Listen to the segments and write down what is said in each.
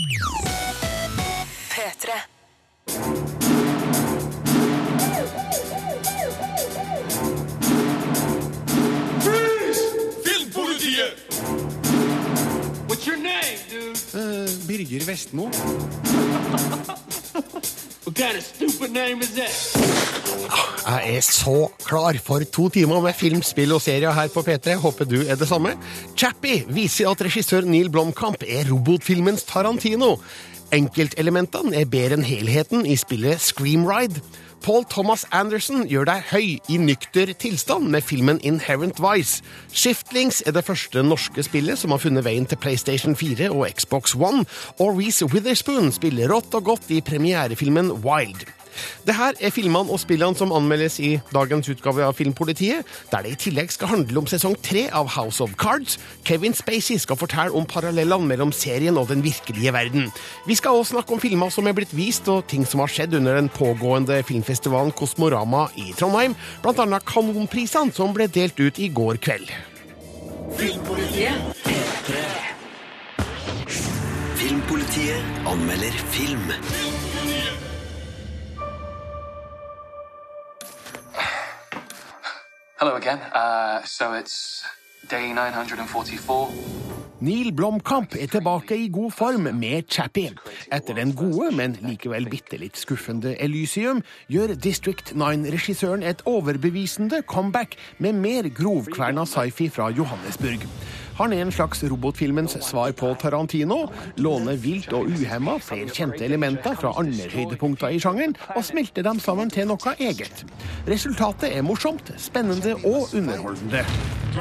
P3. Filmpolitiet! What's your name, dude? Birger Vestmo. That? Jeg er så klar for to timer med film, spill og serier her på P3. Håper du er det samme. Chappie viser at regissør Neil Blomkamp er robotfilmens Tarantino. Enkeltelementene er bedre enn helheten i spillet Scream Ride. Paul Thomas Anderson gjør deg høy i nykter tilstand med filmen Inherent Vice. Shiftlings er det første norske spillet som har funnet veien til PlayStation 4 og Xbox One, og Reece Witherspoon spiller rått og godt i premierefilmen Wild. Det her er filmene og spillene som anmeldes i dagens utgave av Filmpolitiet, der det i tillegg skal handle om sesong tre av House of Cards. Kevin Spacey skal fortelle om parallellene mellom serien og den virkelige verden. Vi skal også snakke om filmer som er blitt vist, og ting som har skjedd under den pågående filmfestivalen Kosmorama i Trondheim, blant annet Kanonprisene som ble delt ut i går kveld. Filmpolitiet? Filmpolitiet anmelder film. Hello again. Uh, so it's day 944. Neil Blomkamp er tilbake i god form med Chappie. Etter den gode, men likevel bitte litt skuffende Elysium gjør District 9-regissøren et overbevisende comeback med mer grovkverna sci-fi fra Johannesburg. Han er en slags robotfilmens svar på Tarantino, låner vilt og uhemma flere kjente elementer fra andre høydepunkter i sjangeren, og smelter dem sammen til noe eget. Resultatet er morsomt, spennende og underholdende. I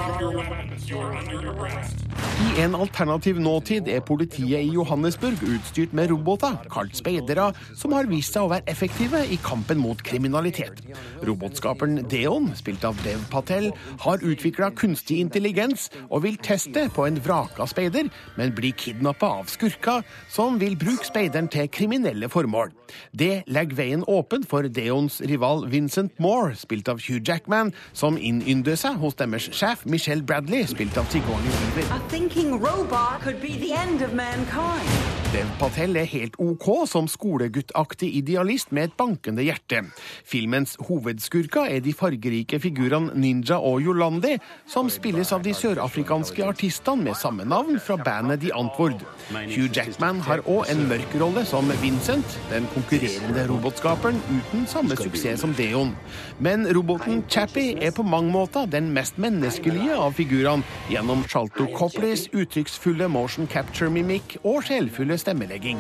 en alternativ nåtid er politiet i Johannesburg utstyrt med roboter, kalt speidere, som har vist seg å være effektive i kampen mot kriminalitet. Robotskaperen Deon, spilt av Dev Patel, har utvikla kunstig intelligens og vil teste på en vraka speider, men blir kidnappa av skurker som vil bruke speideren til kriminelle formål. Det legger veien åpen for Deons rival Vincent Moore, spilt av Hugh Jackman, som innynder seg hos deres sjef Michelle Bradley, spilt av Sigourney Weaver. A thinking robot could be the end of mankind. Dev Patel er helt OK som skoleguttaktig idealist med et bankende hjerte. Filmens hovedskurker er de fargerike figurene Ninja og Yolandi, som spilles av de sørafrikanske artistene med samme navn fra bandet The Antwoord. Hugh Jackman har òg en mørk rolle som Vincent, den konkurrerende robotskaperen uten samme suksess som Deon. Men roboten Chappie er på mange måter den mest menneskelige av figurene, gjennom Shalto Copleys uttrykksfulle motion capture mimikk og sjelfulle stemmelegging.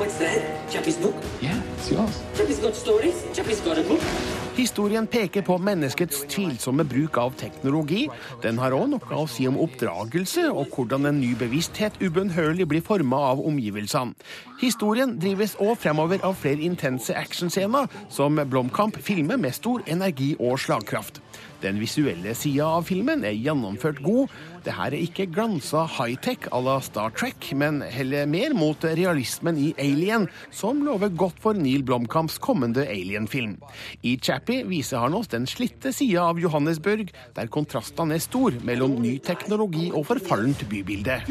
Historien peker på menneskets tvilsomme bruk av teknologi. Den har òg noe å si om oppdragelse og hvordan en ny bevissthet ubønnhørlig blir forma av omgivelsene. Historien drives òg fremover av flere intense actionscener som Blomkamp filmer med stor energi og slagkraft. Den visuelle sida av filmen er gjennomført god. Det her er ikke glansa high-tech à la Star Trek, men heller mer mot realismen i Alien, som lover godt for Neil Blomkamps kommende Alien-film. I Chappie viser han oss den slitte sida av Johannesburg, der kontrastene er stor mellom ny teknologi og forfallent bybilde.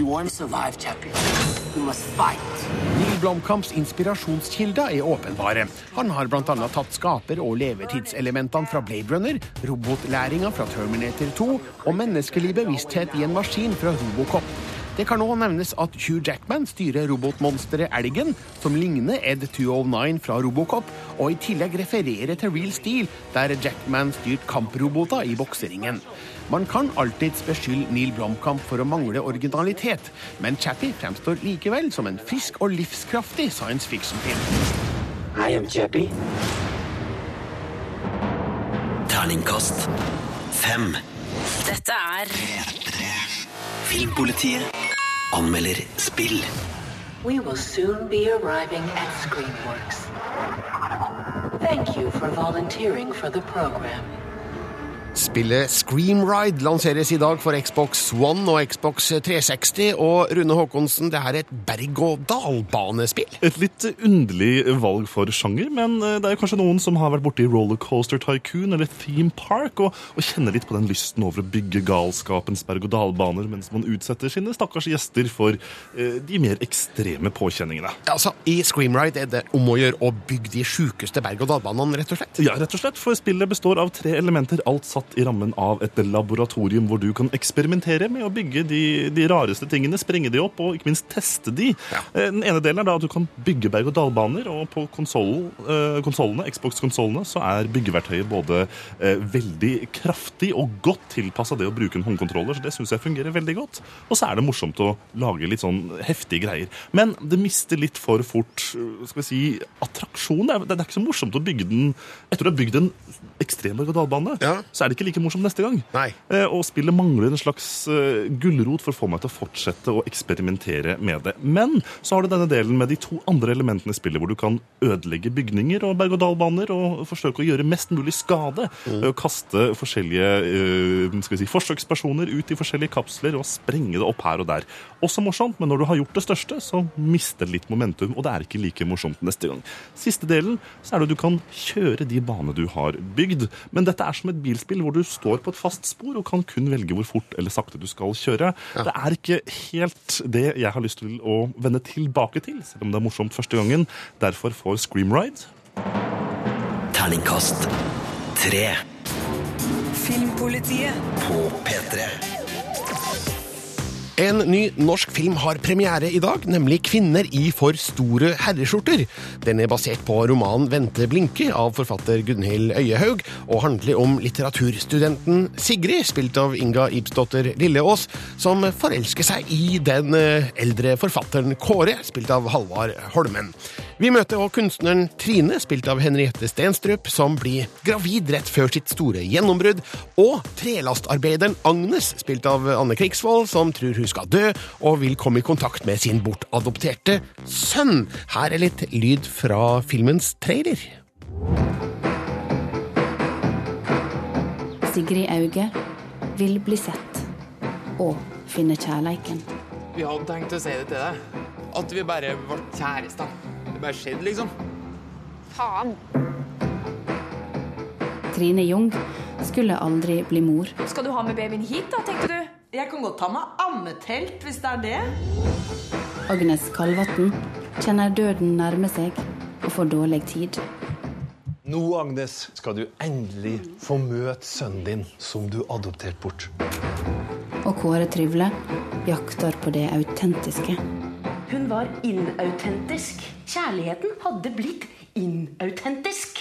Neil Blomkamps inspirasjonskilder er åpenbare. Han har bl.a. tatt skaper- og levetidselementene fra Blade Runner, robotlæringa fra Terminator 2 og menneskelig bevissthet i en maskin fra Robocop. Det kan nå nevnes at Hugh Jackman styrer robotmonsteret Elgen, som ligner Ed 209 fra Robocop, og i tillegg refererer til Real Steel, der Jackman styrte kamproboter i bokseringen. Man kan alltids beskylde Neil Blomkamp for å mangle originalitet, men Chappie fremstår likevel som en frisk og livskraftig science fiction-film. I am Chappie. Terningkast fem. Dette er Filmpolitiet anmelder spill. We will soon be arriving at Screenworks. Thank you for volunteering for the program. Spillet Scream Ride lanseres i dag for Xbox One og Xbox 360. Og Rune Haakonsen, det her er et berg-og-dal-banespill. Et litt underlig valg for sjanger, men eh, det er kanskje noen som har vært borti Rollercoaster Tycoon eller Theme Park og, og kjenner litt på den lysten over å bygge galskapens berg-og-dal-baner mens man utsetter sine stakkars gjester for eh, de mer ekstreme påkjenningene. Altså, I Scream Ride er det om å gjøre å bygge de sjukeste berg-og-dal-banene, rett og slett. Ja, rett og slett, for spillet består av tre elementer, alt satt i rammen av et laboratorium hvor du kan eksperimentere med å bygge de, de rareste tingene, sprenge de opp og ikke minst teste de. Ja. Den ene delen er da at du kan bygge berg-og-dal-baner, og på eh, konsollene, Xbox-konsollene så er byggeverktøyet både eh, veldig kraftig og godt tilpassa det å bruke en håndkontroller, så det syns jeg fungerer veldig godt. Og så er det morsomt å lage litt sånn heftige greier. Men det mister litt for fort eh, skal vi si, attraksjon. Det er, det er ikke så morsomt å bygge den Etter du har bygd en ekstrem berg-og-dal-bane, Ja. så er det ikke like morsomt neste gang. Nei. Eh, Og spillet mangler en slags eh, gulrot for å få meg til å fortsette å eksperimentere med det. Men så har du denne delen med de to andre elementene i spillet, hvor du kan ødelegge bygninger og berg-og-dal-baner og forsøke å gjøre mest mulig skade. ved å kaste forskjellige eh, skal vi si, forsøkspersoner ut i forskjellige kapsler og sprenge det opp her og der. Også morsomt, men når du har gjort det største, så mister det litt momentum, og det er ikke like morsomt neste gang. Siste delen så er det at du kan kjøre de banene du har bygd. Men dette er som et bilspill hvor du står på et fast spor og kan kun velge hvor fort eller sakte du skal kjøre. Det er ikke helt det jeg har lyst til å vende tilbake til, selv om det er morsomt første gangen. Derfor får Scream Ride Terningkast tre Filmpolitiet. på P3. En ny norsk film har premiere i dag, nemlig 'Kvinner i for store herreskjorter'. Den er basert på romanen 'Vente blinke' av forfatter Gunhild Øyehaug, og handler om litteraturstudenten Sigrid, spilt av Inga Ibsdotter Lilleås, som forelsker seg i den eh, eldre forfatteren Kåre, spilt av Halvard Holmen. Vi møter også kunstneren Trine, spilt av Henriette Stenstrup, som blir gravid rett før sitt store gjennombrudd, og trelastarbeideren Agnes, spilt av Anne Krigsvold, som tror hun skal dø og vil komme i kontakt med sin bortadopterte sønn. Her er litt lyd fra filmens trailer. Sigrid Auge vil bli sett og finne kjærleiken. Vi hadde tenkt å si det til deg. At vi bare ble kjærester. Det bare skjedde, liksom. Faen. Trine Jung skulle aldri bli mor. Skal du ha med babyen hit, da, tenkte du? Jeg kan godt ta med ammetelt, hvis det er det. Agnes Kalvatn kjenner døden nærme seg og får dårlig tid. Nå, Agnes, skal du endelig få møte sønnen din, som du adopterte bort. Og Kåre Trivle jakter på det autentiske. Hun var inautentisk. Kjærligheten hadde blitt inautentisk.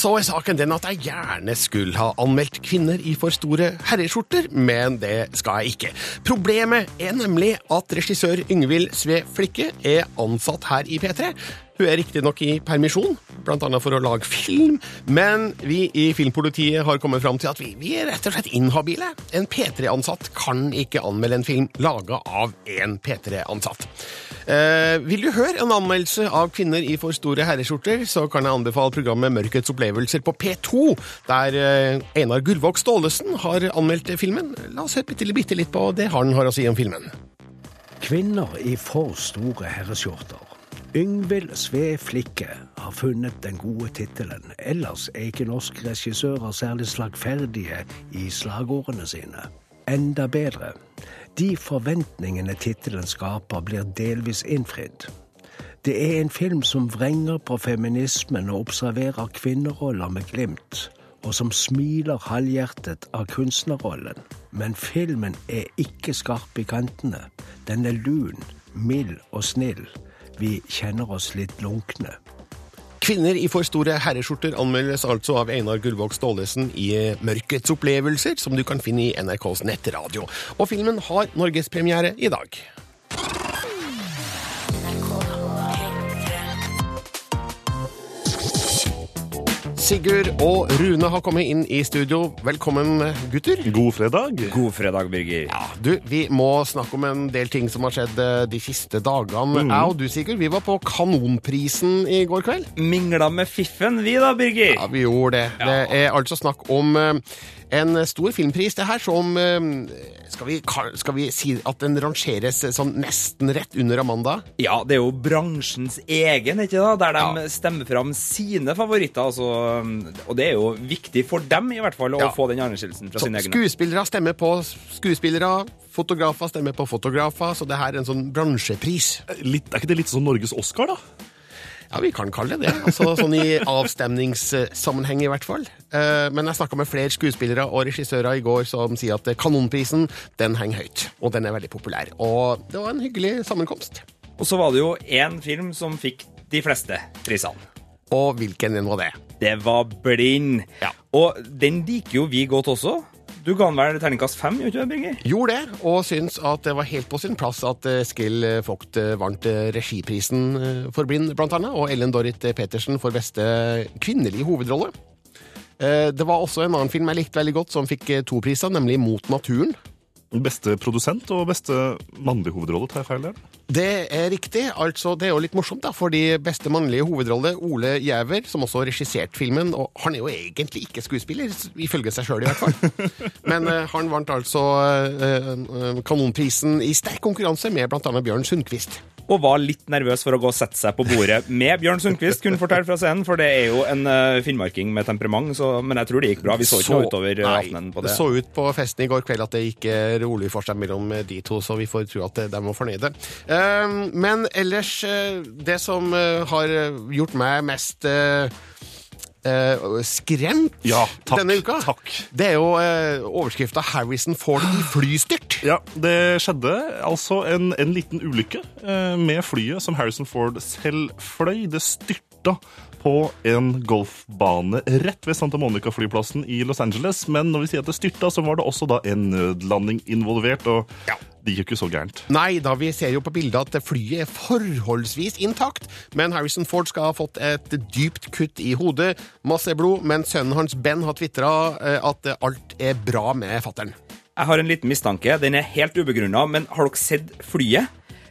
Så er saken den at jeg gjerne skulle ha anmeldt kvinner i for store herreskjorter, men det skal jeg ikke. Problemet er nemlig at regissør Yngvild Sve Flikke er ansatt her i P3. Hun er riktignok i permisjon, bl.a. for å lage film, men vi i Filmpolitiet har kommet fram til at vi, vi er rett og slett inhabile. En P3-ansatt kan ikke anmelde en film laga av en P3-ansatt. Eh, vil du høre en anmeldelse av kvinner i for store herreskjorter, så kan jeg anbefale programmet Mørkets opplevelser på P2, der eh, Einar Gullvåg Staalesen har anmeldt filmen. La oss høre bitte, bitte litt på det han har å si om filmen. Kvinner i for store herreskjorter. Yngvild Sve Flikke har funnet den gode tittelen. Ellers er ikke norske regissører særlig slagferdige i slagordene sine. Enda bedre. De forventningene tittelen skaper, blir delvis innfridd. Det er en film som vrenger på feminismen og observerer kvinneroller med glimt, og som smiler halvhjertet av kunstnerrollen. Men filmen er ikke skarp i kantene. Den er lun, mild og snill. Vi kjenner oss litt lunkne. Kvinner i for store herreskjorter anmeldes altså av Einar Gullvåg Staalesen i Mørkets opplevelser, som du kan finne i NRKs nettradio. Og filmen har norgespremiere i dag. Sigurd og Rune har kommet inn i studio. Velkommen, gutter. God fredag. God fredag, Birger. Ja, du, Vi må snakke om en del ting som har skjedd eh, de siste dagene. Mm. Jeg og du, Sigurd, vi var på Kanonprisen i går kveld. Mingla med fiffen, vi da, Birger. Ja, vi gjorde det. Det er altså snakk om eh, en stor filmpris, det her, som eh, skal vi, skal vi si at den rangeres sånn nesten rett under Amanda? Ja, det er jo bransjens egen, ikke da? Der de stemmer fram sine favoritter. Altså, og det er jo viktig for dem, i hvert fall, å Ja. få den anerkjennelsen fra Så sine egne. skuespillere stemmer på skuespillere, fotografer stemmer på fotografer, så det her er en sånn bransjepris. Litt, er ikke det litt sånn Norges Oscar, da? Ja, vi kan kalle det det. Altså, sånn i avstemningssammenheng, i hvert fall. Eh, Men jeg snakka med flere skuespillere og regissører i går som sier at Kanonprisen den henger høyt, og den er veldig populær. Og det var en hyggelig sammenkomst. Og så var det jo én film som fikk de fleste prisene. Og hvilken en var det? Det var Blind. Ja. Og den liker jo vi godt også. Du ga den vel terningkast fem, gjorde du det? Gjorde det, og syns at det var helt på sin plass at eh, Skill Vogt eh, vant eh, regiprisen eh, for Blind, blant annet, og Ellen Dorrit Petersen for beste kvinnelige hovedrolle. Eh, Det var også en annen film jeg likte veldig godt, som fikk eh, to priser, nemlig Mot naturen. Beste produsent og beste mannlige hovedrolle, tar jeg feil der? Det er riktig. altså Det er jo litt morsomt, da, fordi beste mannlige hovedrolle, Ole Gjæver, som også regisserte filmen, og han er jo egentlig ikke skuespiller, ifølge seg sjøl i hvert fall. Men uh, han vant altså uh, uh, Kanonprisen i sterk konkurranse med bl.a. Bjørn Sundquist. Og var litt nervøs for å gå og sette seg på bordet med Bjørn Sundquist, kunne fortelle fra scenen, for det er jo en finnmarking med temperament, så, men jeg tror det gikk bra. Vi så ikke noe utover nei, aftenen på det. Det så ut på festen i går kveld at det gikk rolig for seg mellom de to, så vi får tro at de var fornøyde. Eh, men ellers, eh, det som eh, har eh, gjort meg mest eh, eh, skremt Ja, takk, denne uka, det er jo uh, overskrifta 'Harrison Ford i flystyrt'. Ja, det skjedde altså en, en liten ulykke eh, med flyet som Harrison Ford selv fløy. Det styrta på en golfbane rett ved Santa Monica-flyplassen i Los Angeles. Men når vi sier at det styrta, så var det også da en nødlanding involvert, og det gikk jo ikke så gærent. Nei da, vi ser jo på bildet at flyet er forholdsvis intakt, men Harrison Ford skal ha fått et dypt kutt i hodet, masse blod, men sønnen hans Ben har tvitra at alt er bra med fattern. Jeg har en liten mistanke. Den er helt ubegrunna, men har dere sett flyet?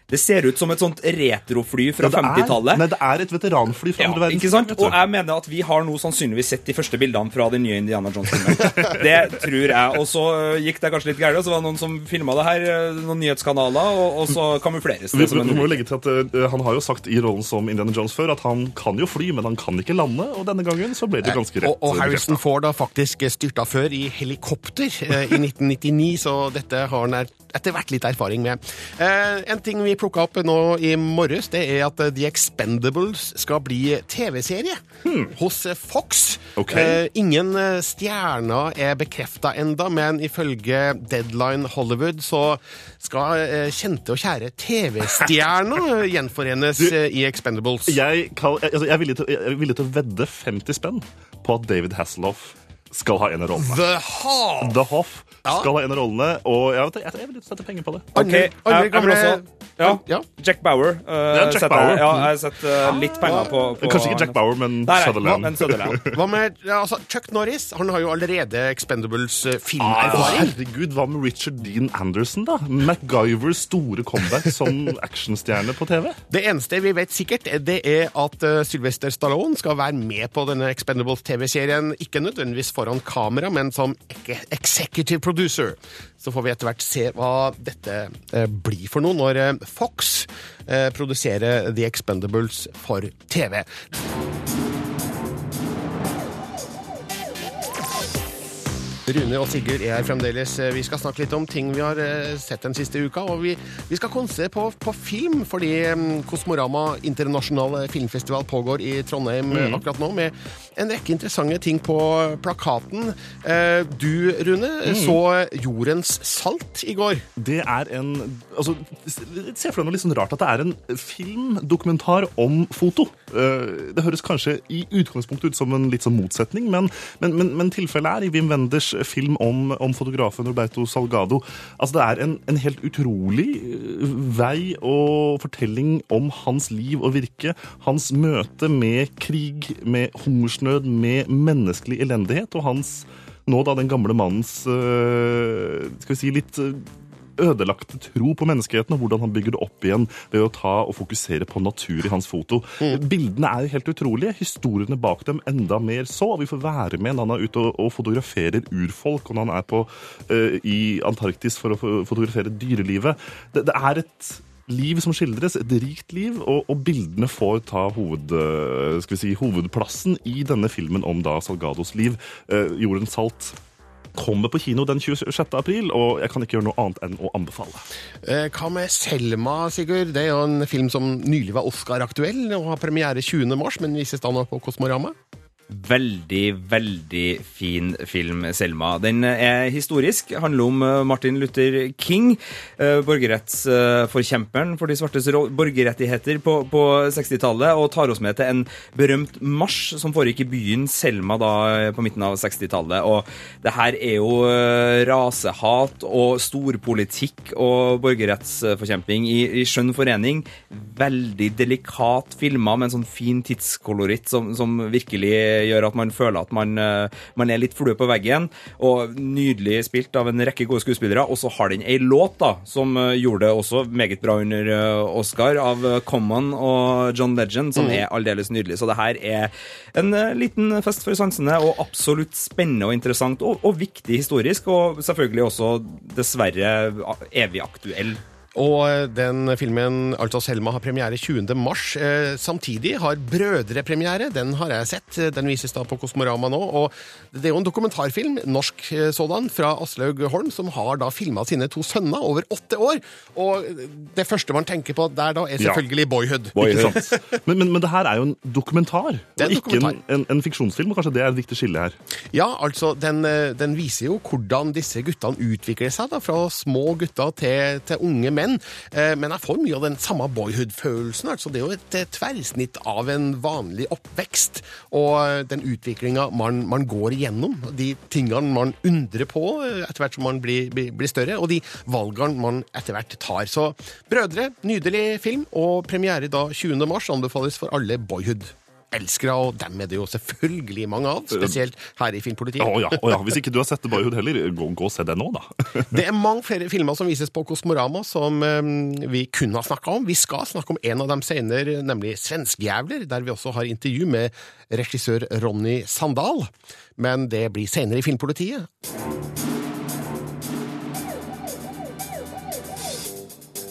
Det ser ut som et sånt retrofly fra Ja, er- 50-tallet. Nei, det er et veteranfly fra Ja, andre verdenskrig. ikke sant? Og jeg mener at vi har nå sannsynligvis sett de første bildene fra den nye Indiana Jones-filmen. Det tror jeg. Og så gikk det kanskje litt gærent, og så var det noen som filma det her, øh, noen nyhetskanaler, og, og så kamufleres Vi, det en... vi må jo legge til at uh, Han har jo sagt i rollen som Indiana Jones før at han kan jo fly, men han kan ikke lande. Og denne gangen så ble det ganske rett. Og, og eh, Harrison Ford har faktisk styrta før i helikopter uh, i 1999, så dette har han er- etter hvert litt erfaring med. Uh, en ting vi plukka opp nå i morges, det er at eh, The Expendables skal bli TV-serie hos eh, Fox. Okay. Eh, ingen eh, stjerner er bekrefta enda, men ifølge Deadline Hollywood så skal eh, kjente og kjære TV-stjerner gjenforenes du, i Expendables. Jeg, jeg, altså, jeg, er villig til, jeg er villig til å vedde 50 spenn på at David Hasselhoff skal ha en av rollene. The Hoff! The Hoff skal ha en av rollene, og jeg, vet, jeg, jeg å sette penger på det. Ok, jeg, jeg vil også ja, Jack Bauer. Uh, Jack setter Bauer. Ja, jeg har sett øh, litt penger på, på Kanskje ikke Jack Bauer, men Nei, nei, Sutherland. men Sutherland. Hva med ja, altså, Chuck Norris? Han har jo allerede Ah, Expendables-filmerfaring. herregud, hva med Richard Dean Anderson, da? MacGyvers store comeback som actionstjerne på TV? det eneste vi vet sikkert, det er at uh, Sylvester Stallone skal være med på denne Expendables-TV-serien. Ikke nødvendigvis foran kamera, men som executive executive producer. Så får vi etter hvert se hva dette eh, blir for noe når eh, Fox eh, produserer The Expendables for TV. Rune og Sigurd er her fremdeles. Vi skal snakke litt om ting vi har eh, sett den siste uka. Og vi, vi skal konse på, på film, fordi mm, Kosmorama internasjonale filmfestival pågår i Trondheim eh, Mm. akkurat nå, med en rekke interessante ting på plakaten. Eh, Du, Rune, Mm. så Jordens salt i går. Det er en altså, Se for deg noe litt sånn rart at det er en filmdokumentar om foto. Eh, Det høres kanskje i utgangspunktet ut som en litt sånn motsetning, men, men, men, men tilfellet er i Wim Wenders film om, om fotografen Roberto Salgado. Altså, det er en, en helt utrolig eh, vei og fortelling om hans liv og virke. Hans møte med krig, med hungersnød, med menneskelig elendighet, og hans nå da den gamle mannens eh, skal vi si litt eh, ødelagte tro på menneskeheten, og hvordan han bygger det opp igjen ved å ta og fokusere på natur i hans foto. Bildene er jo helt utrolige, historiene bak dem enda mer så. Vi får være med når han er ute og, og fotograferer urfolk, og når han er på, uh, i Antarktis for å fo- fotografere dyrelivet. Det, det er et liv som skildres, et rikt liv, og, og bildene får ta hoved, eh, si, hovedplassen i denne filmen om da Salgados liv. Uh, jorden salt kommer på kino den 26. april, og jeg kan ikke gjøre noe annet enn å anbefale. Eh, Hva med Selma, Sigurd? Det er jo en film som nylig var Oscar-aktuell og har premiere 20. mars, men vises da nå på Kosmorama. Veldig, veldig fin film, Selma. Den er historisk. Handler om eh, Martin Luther King, eh, borgerrettsforkjemperen for de svartes borgerrettigheter på, på 60-tallet, og tar oss med til en berømt marsj som foregikk i byen Selma da eh, på midten av 60-tallet. Og det her er jo eh, rasehat og storpolitikk og borgerrettsforkjemping i, i skjønn forening. Veldig delikat filma med en sånn fin tidskoloritt som, som virkelig gjør at man føler at man, eh, man er litt flue på veggen. Og nydelig spilt av en rekke gode skuespillere. Og så har den ei låt da, som eh, gjorde det også meget bra under eh, Oscar, av Common og John Legend, som Mm. er aldeles nydelig. Så det her er en liten fest for sansene, og absolutt spennende og interessant, og, og viktig historisk, og selvfølgelig også dessverre evig aktuell. Og eh, den filmen, altså Selma, har premiere 20. mars. Eh, samtidig har Brødre-premiere. Den har jeg sett. Den vises da på Kosmorama nå. Og det er jo en dokumentarfilm, norsk eh, sådan, fra Aslaug Holm, som har da filma sine to sønner over åtte år. Og det første man tenker på der da, er Ja. selvfølgelig Boyhood. Ikke sant? Men, men, men det her er jo en dokumentar, Det er en ikke en, dokumentar. en, en fiksjonsfilm. og Kanskje det er et viktig skille her. Ja, altså, den, den viser jo hvordan disse guttene utvikler seg, da, fra små gutter til, til unge menn. Eh, Men jeg får mye av den samme boyhood-følelsen. altså Det er jo et eh, tverrsnitt av en vanlig oppvekst, og eh, den utviklinga man, man går igjennom, de tingene man undrer på etter hvert som man blir, blir større, og de valgene man etter hvert tar. Så Brødre, nydelig film, og premiere da 20. mars anbefales for alle boyhood. Elskere, og dem er det jo selvfølgelig mange av, spesielt her i Filmpolitiet. Oh, ja, oh, ja. Hvis ikke du har sett The Boyhood heller, gå, gå og se det nå, da. Det er mange flere filmer som vises på Kosmorama som eh, vi kunne ha snakka om. Vi skal snakke om en av dem senere, nemlig Svenskjævler, der vi også har intervju med regissør Ronny Sandal. Men det blir senere i Filmpolitiet.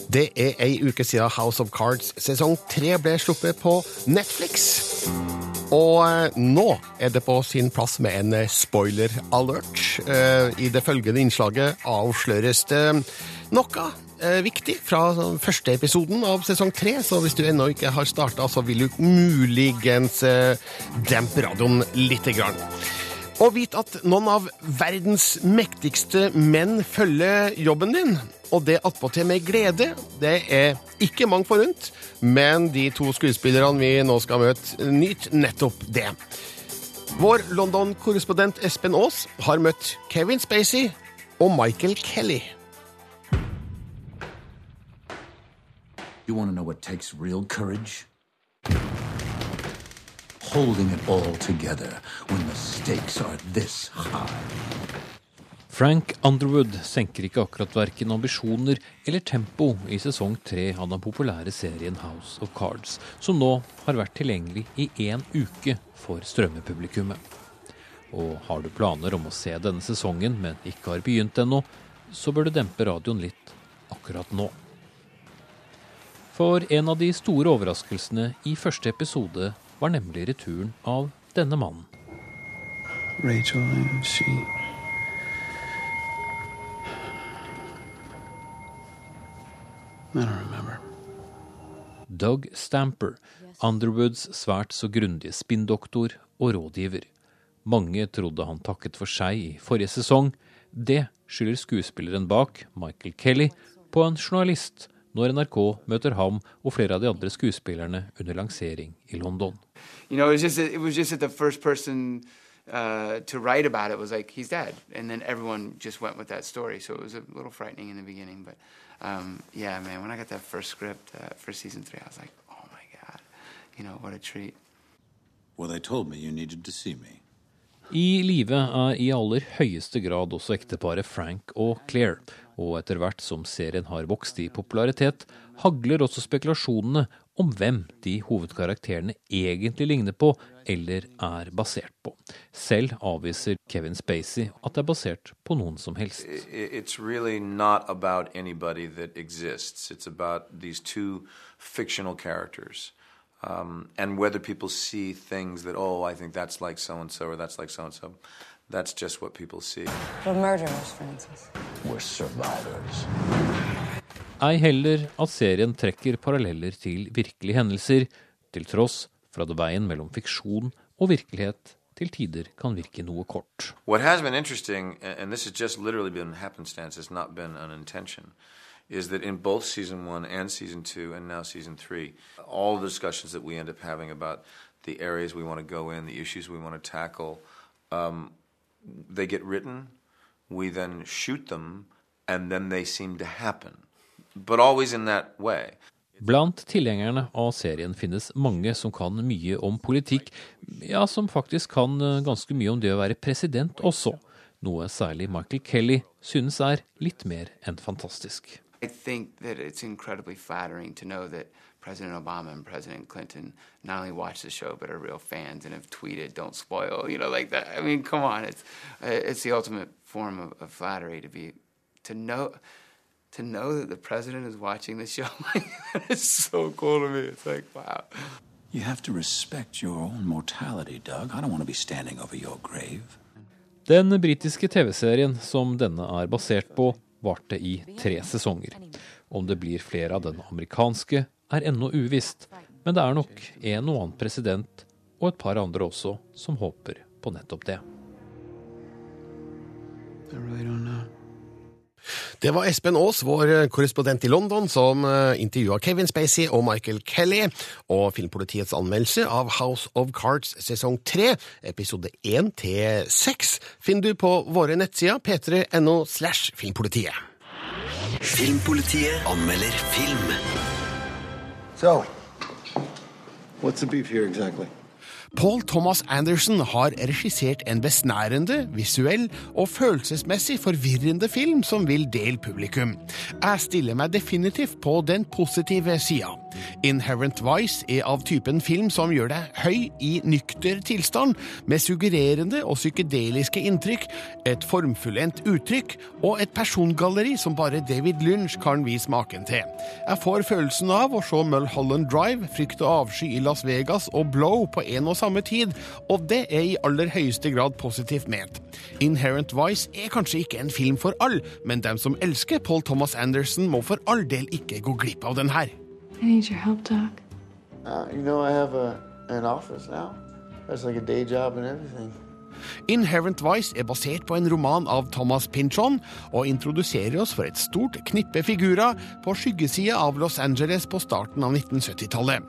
Det er ei uke siden House of Cards sesong tre ble sluppet på Netflix. Og eh, nå er det på sin plass med en eh, spoiler alert. Eh, I det følgende innslaget avsløres det noe viktig fra første episoden av sesong tre, så hvis du ennå ikke har starta, så vil du muligens dempe radioen lite grann. Og vit at noen av verdens mektigste menn følger jobben din. Og det attpåtil med glede. Det er ikke mangt forunt, men de to skuespillerne vi nå skal møte, nyter nettopp det. Vår London-korrespondent Espen Aas har møtt Kevin Spacey og Michael Kelly. You want to know what takes real courage? Holding it all together when the stakes are this high. Frank Underwood senker ikke akkurat verken ambisjoner eller tempo i sesong tre av den populære serien House of Cards, som nå har vært tilgjengelig i én uke for strømmepublikummet. Og har du planer om å se denne sesongen, men ikke har begynt ennå, så bør du dempe radioen litt akkurat nå. For en av de store overraskelsene i første episode var nemlig returen av denne mannen. Rachel, she. I don't remember. Doug Stamper, Underwoods svært så grundige spinndoktor og rådgiver. Mange trodde han takket for seg i forrige sesong. Det skylder skuespilleren bak, Michael Kelly, på en journalist når NRK møter ham og flere av de andre skuespillerne under lansering i London. You know, it was just it was just that the first person uh, to write about it was like he's dead, and then everyone just went with that story. So it was a little frightening in the beginning, but um, yeah, man, when I got that first script uh, for season three, I was like, oh my god, you know what a treat. Well, they told me you needed to see me. I live er i aller høyeste grad også ekteparet Frank og Claire, og etter hvert som serien har vokst i popularitet, hagler også spekulasjonene om hvem de hovedkarakterene egentlig ligner på eller er basert på. Selv avviser Kevin Spacey at det er basert på noen som helst. It's really not about anybody that exists. It's about these two fictional characters. Um, and whether people see things that, oh, I think that's like so and so or that's like so and so, that's just what people see. We're murderers, Francis. We're survivors. Ei heller at serien trekker paralleller til virkelige hendelser, til tross for at veien mellom fiksjon og virkelighet til tider kan virke noe kort. What has been interesting, and this has just literally been happenstance, it's not been an intention, is that in both season one and season two, and now season three, all the discussions that we end up having about the areas we want to go in, the issues we want to tackle, um, they get written, we then shoot them, and then they seem to happen. Blant tilhengerne av serien finnes mange som kan mye om politikk, ja, som faktisk kan eh, ganske mye om det å være president også, noe særlig Michael Kelly synes er litt mer enn fantastisk. I think that it's incredibly flattering to know that President Obama and President Clinton not only watch the show but are real fans and have tweeted "Don't spoil," you know, like that. I mean, come on, it's uh, it's the ultimate form of, of flattery to be to know to know that the president is watching the show. It's so cool to me. It's like wow. You have to respect your own mortality, Doug. I don't want to be standing over your grave. Den britiske TV-serien som denne er basert på, varte i tre sesonger. Om det blir flere av den amerikanske, er ennå uvisst, men det er nok en og annen president, og et par andre også, som håper på nettopp det. I really don't know. Det var Espen Aas, vår korrespondent i London, som eh, intervjua Kevin Spacey og Michael Kelly, og Filmpolitiets anmeldelse av House of Cards sesong 3, episode 1 til 6, finner du på våre nettsider p3.no slash filmpolitiet. Filmpolitiet anmelder film. So, what's the beef here exactly? Paul Thomas Anderson har regissert en besnærende, visuell og følelsesmessig forvirrende film som vil dele publikum. Jeg stiller meg definitivt på den positive sida. Inherent Vice er av typen film som gjør deg høy i nykter tilstand, med suggererende og psykedeliske inntrykk, et formfullendt uttrykk og et persongalleri som bare David Lynch kan vise maken til. Jeg får følelsen av å se Mulholland Drive, Frykt og avsky i Las Vegas og Blow på en og samme tid, og det er i aller høyeste grad positivt ment. Inherent Vice er kanskje ikke en film for alle, men dem som elsker Paul Thomas Anderson, må for all del ikke gå glipp av den her. I need your help, Doc. Uh, you know, I have a an office now. That's like a day job and everything. Inherent Vice er basert på en roman av Thomas Pynchon og introduserer oss for et stort knippe figurer på skyggesida av Los Angeles på starten av 1970-tallet.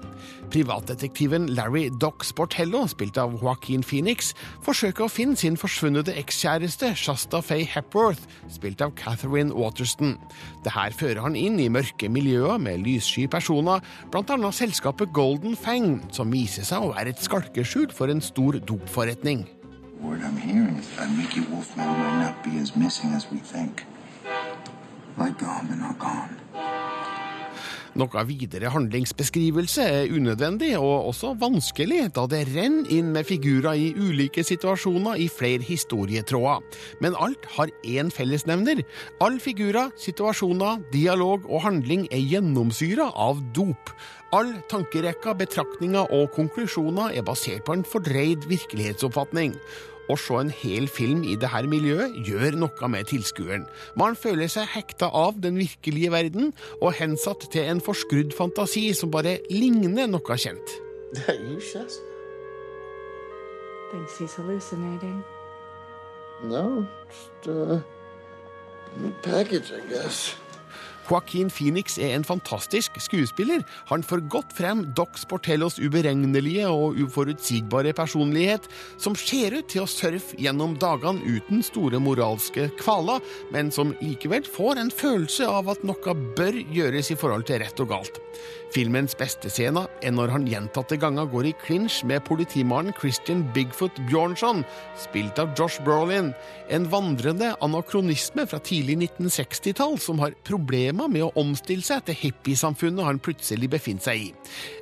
Privatdetektiven Larry Doc Sportello, spilt av Joaquin Phoenix, forsøker å finne sin forsvunne ekskjæreste Shasta Faye Hepworth, spilt av Catherine Waterston. Dette fører han inn i mørke miljøer med lyssky personer, annet selskapet Golden Fang, som viser seg å være et skalkeskjul for en stor dopforretning. Word I'm hearing is that Mickey Wolfman might not be as missing as we think. Like gone, but not gone. Noe videre handlingsbeskrivelse er unødvendig og også vanskelig, da det renner inn med figurer i ulike situasjoner i flere historietråder. Men alt har én fellesnevner. Alle figurer, situasjoner, dialog og handling er gjennomsyra av dop. All tankerekka, betraktninger og konklusjoner er basert på en fordreid virkelighetsoppfatning. Å se en hel film i dette miljøet gjør noe med tilskueren. Man føler seg hekta av den virkelige verden og hensatt til en forskrudd fantasi som bare ligner noe kjent. That you, Shasta? Thinks he's hallucinating. No, just uh, package, I guess. Joaquin Phoenix er en fantastisk skuespiller. Han får godt frem Dox Portellos uberegnelige og uforutsigbare personlighet, som ser ut til å surfe gjennom dagene uten store moralske kvaler, men som likevel får en følelse av at noe bør gjøres i forhold til rett og galt. Filmens beste scene er når han gjentatte ganger går i clinch med politimannen Christian Bigfoot Bjornson, spilt av Josh Brolin, en vandrende anakronisme fra tidlig 1960-tall som har problemer med å omstille seg til hippiesamfunnet han plutselig befinner seg i.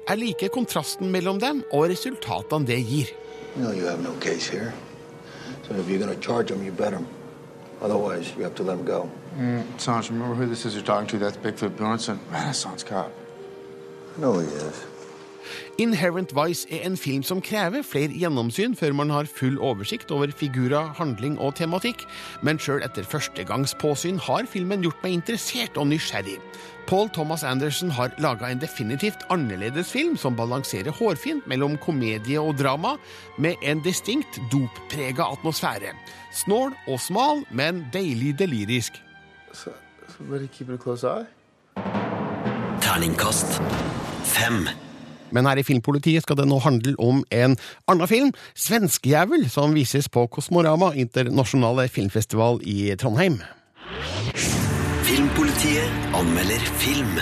Jeg liker kontrasten mellom dem og resultatene det gir. You know you have no case here. So if you're going to charge him, you better. Otherwise, you have to let him go. Mm, Sanj, remember who this is you're talking to? That's Bigfoot Bjornson. Renaissance cop. I yes. Inherent Vice er en film som krever flere gjennomsyn før man har full oversikt over figurer, handling og tematikk, men sjøl etter førstegangspåsyn har filmen gjort meg interessert og nysgjerrig. Paul Thomas Anderson har laga en definitivt annerledes film som balanserer hårfint mellom komedie og drama, med en distinkt dopprega atmosfære. Snål og smal, men deilig delirisk. So, so keeping a close eye? Terningkast fem. Men her i Filmpolitiet skal det nå handle om en annen film, Svenskejævel, som vises på Kosmorama internasjonale filmfestival i Trondheim. Filmpolitiet anmelder film.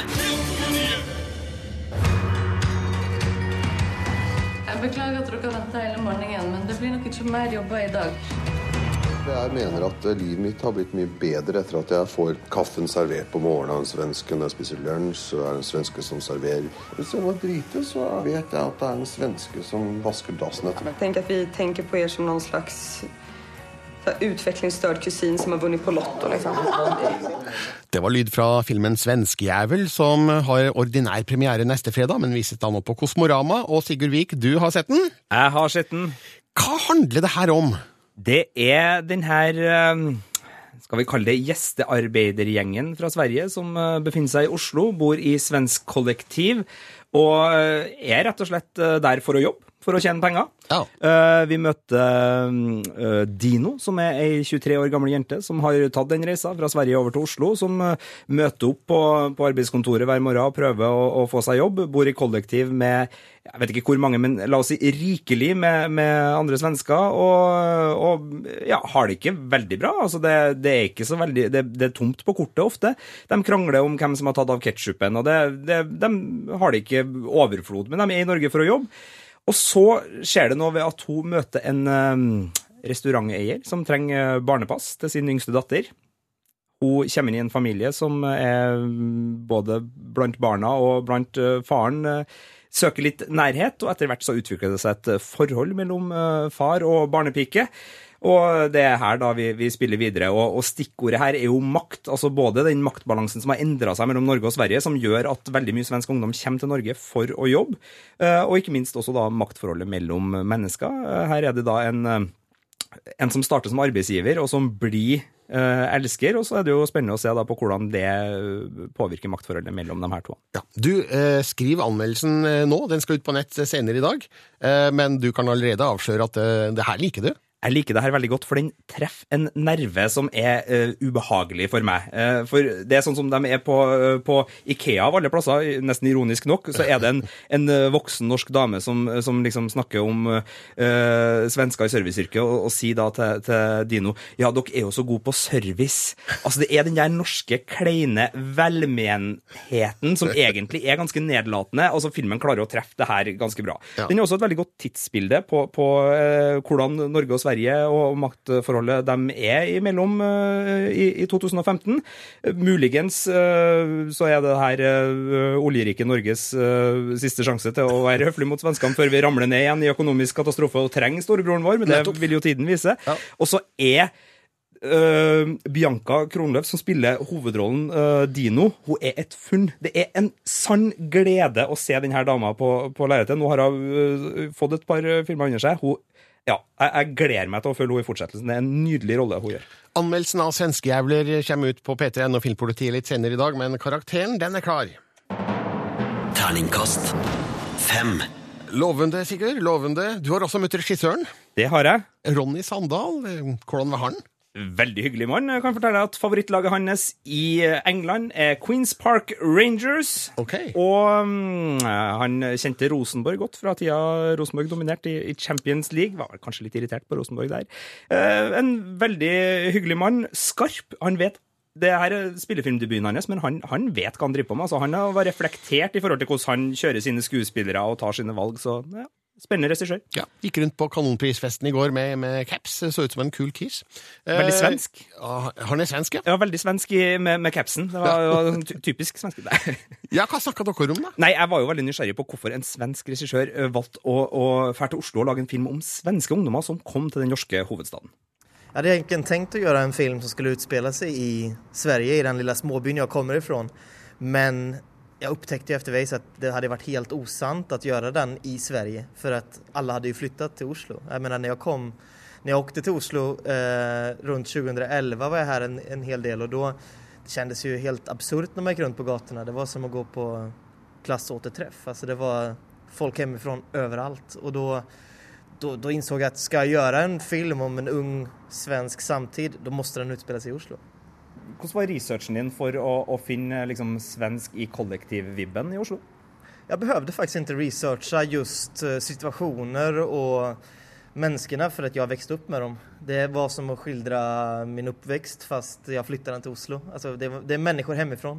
Jeg beklager at dere venta hele morgenen, men det blir nok ikke mer jobber i dag. Jeg mener at eh, livet mitt har blitt mye bedre etter at jeg får kaffen servert på morgenen av en svenske. Når jeg spiser lunsj, så er det en svenske som serverer. Hvis jeg må drite, så vet jeg at det er en svenske som vasker dassen etter meg. Tenk at vi tenker på dere som noen slags utviklingsstørt kusin som har vunnet på Lotto. Liksom. Det var lyd fra filmen Svenskejævel, som har ordinær premiere neste fredag, men vises da nå på Kosmorama. Og Sigurd Vik, du har sett den? Jeg har sett den. Hva handler det her om? Det er den her eh, skal vi kalle det gjestearbeidergjengen fra Sverige som eh, befinner seg i Oslo, bor i svensk kollektiv og eh, er rett og slett eh, der for å jobbe, for å tjene penger. Eh, Vi møtte uh, Dino, som er ei 23 år gammel jente som har tatt den reisa fra Sverige over til Oslo, som uh, møter opp på, på arbeidskontoret hver morgen og prøver å, å få seg jobb. Bor i kollektiv med jeg vet ikke hvor mange, men la oss si rikelig med, med andre svensker, og, og ja, har det ikke veldig bra. Altså det, det er ikke så veldig, det, det er tomt på kortet ofte. De krangler om hvem som har tatt av ketsjupen, og det, det, de har det ikke overflod, men de er i Norge for å jobbe. Og så skjer det noe ved at hun møter en um, restauranteier som trenger barnepass til sin yngste datter. Hun kommer inn i en familie som er både blant barna og blant eh, faren eh, søker litt nærhet, og etter hvert så utvikler det seg et forhold mellom eh, far og barnepike. Og det er her da vi, vi spiller videre, og, og stikkordet her er jo makt. altså Både den maktbalansen som har endra seg mellom Norge og Sverige, som gjør at veldig mye svensk ungdom kommer til Norge for å jobbe, eh, og ikke minst også da maktforholdet mellom mennesker. Eh, Her er det da en, eh, en som starter som arbeidsgiver, og som blir elsker, og så er det jo spennende å se på hvordan det påvirker maktforholdet mellom de her to. Du, eh, skriv anmeldelsen nå. Den skal ut på nett senere i dag. Eh, men du kan allerede avsløre at eh, det her liker du. Jeg liker det her veldig godt, for den treffer en nerve som er uh, ubehagelig for meg. Uh, for det er sånn som de er på, uh, på Ikea av alle plasser, nesten ironisk nok, så er det en, en voksen norsk dame som, som liksom snakker om svensker i serviceyrket, og, og sier da til, til Dino ja, dere er jo så gode på service. Altså, det er den der norske, kleine velmenheten som egentlig er ganske nedlatende. Altså, filmen klarer å treffe det her ganske bra. Ja. Den er også et veldig godt tidsbilde på, på hvordan Norge og Sverige og maktforholdet de er imellom eh, i, i 2015. Eh, Muligens eh, så er det her eh, oljerike Norges siste sjanse til å være høflig mot svenskene før vi ramler ned igjen i økonomisk katastrofe og trenger storebroren vår, men det vil jo tiden vise. Og så er Uh, Bianca Kronløf, som spiller hovedrollen uh, Dino, hun er et funn. Det er en sann glede å se denne dama på, på lerretet. Nå har hun uh, fått et par filmer under seg. Hun, ja, jeg, jeg gleder meg til å følge henne i fortsettelsen. Det er en nydelig rolle hun gjør. Anmeldelsen av Svenskejævler kommer ut på P3N og Filmpolitiet litt senere i dag, men karakteren den er klar. Terningkast fem. Lovende, Sigurd. Lovende. Du har også møtt regissøren. Det har jeg. Ronny Sandal. Hvordan var han? Veldig hyggelig mann. Jeg kan fortelle at favorittlaget hans i England er Queens Park Rangers. Og um, han kjente Rosenborg godt fra tida Rosenborg dominerte i, i Champions League. Var kanskje litt irritert på Rosenborg der. Uh, en veldig hyggelig mann. Skarp. Han vet det her er spillefilmdebuten hans, men han, han vet hva han driver på med. Altså, han har vært reflektert i forhold til hvordan han kjører sine skuespillere og tar sine valg. Så ja, spennende regissør. Ja, Gikk rundt på Kanonprisfesten i går med, med caps. Så ut som en kul kis. Veldig Eh, svensk. Eh, han er svensk, ja? Ja, veldig svensk i, med, med capsen. Det var jo ty- typisk svensk. Nei. Ja, Hva snakka dere om, da? Nei, Jeg var jo veldig nysgjerrig på hvorfor en svensk regissør eh, valgte å, å fære til Oslo og lage en film om svenske ungdommer som kom til den norske hovedstaden. Jag hade egentligen tänkt att göra en film som skulle utspela sig i Sverige, i den lilla småbyn jag kommer ifrån. Men jag upptäckte ju eftervis att det hade varit helt osant att göra den i Sverige för att alla hade ju flyttat till Oslo. Jag menar när jag kom, när jag åkte till Oslo eh, runt 2011 var jag här en, en hel del och då det kändes helt absurt när man gick runt på gatorna. Det var som att gå på klassåterträff. Alltså det var folk hemifrån överallt och då då, då insåg jag att ska jag göra en film om en ung svensk samtid, då måste den utspela i Oslo. Hvordan var researchen din for å, å finne liksom, svensk i kollektivvibben i Oslo? Jeg behøvde faktisk ikke researche just situasjoner og menneskene, for at jeg vokste opp med dem. Det var som å skildre min oppvekst, fast jeg flyttade til Oslo. Altså, det, det er mennesker hjemmefra.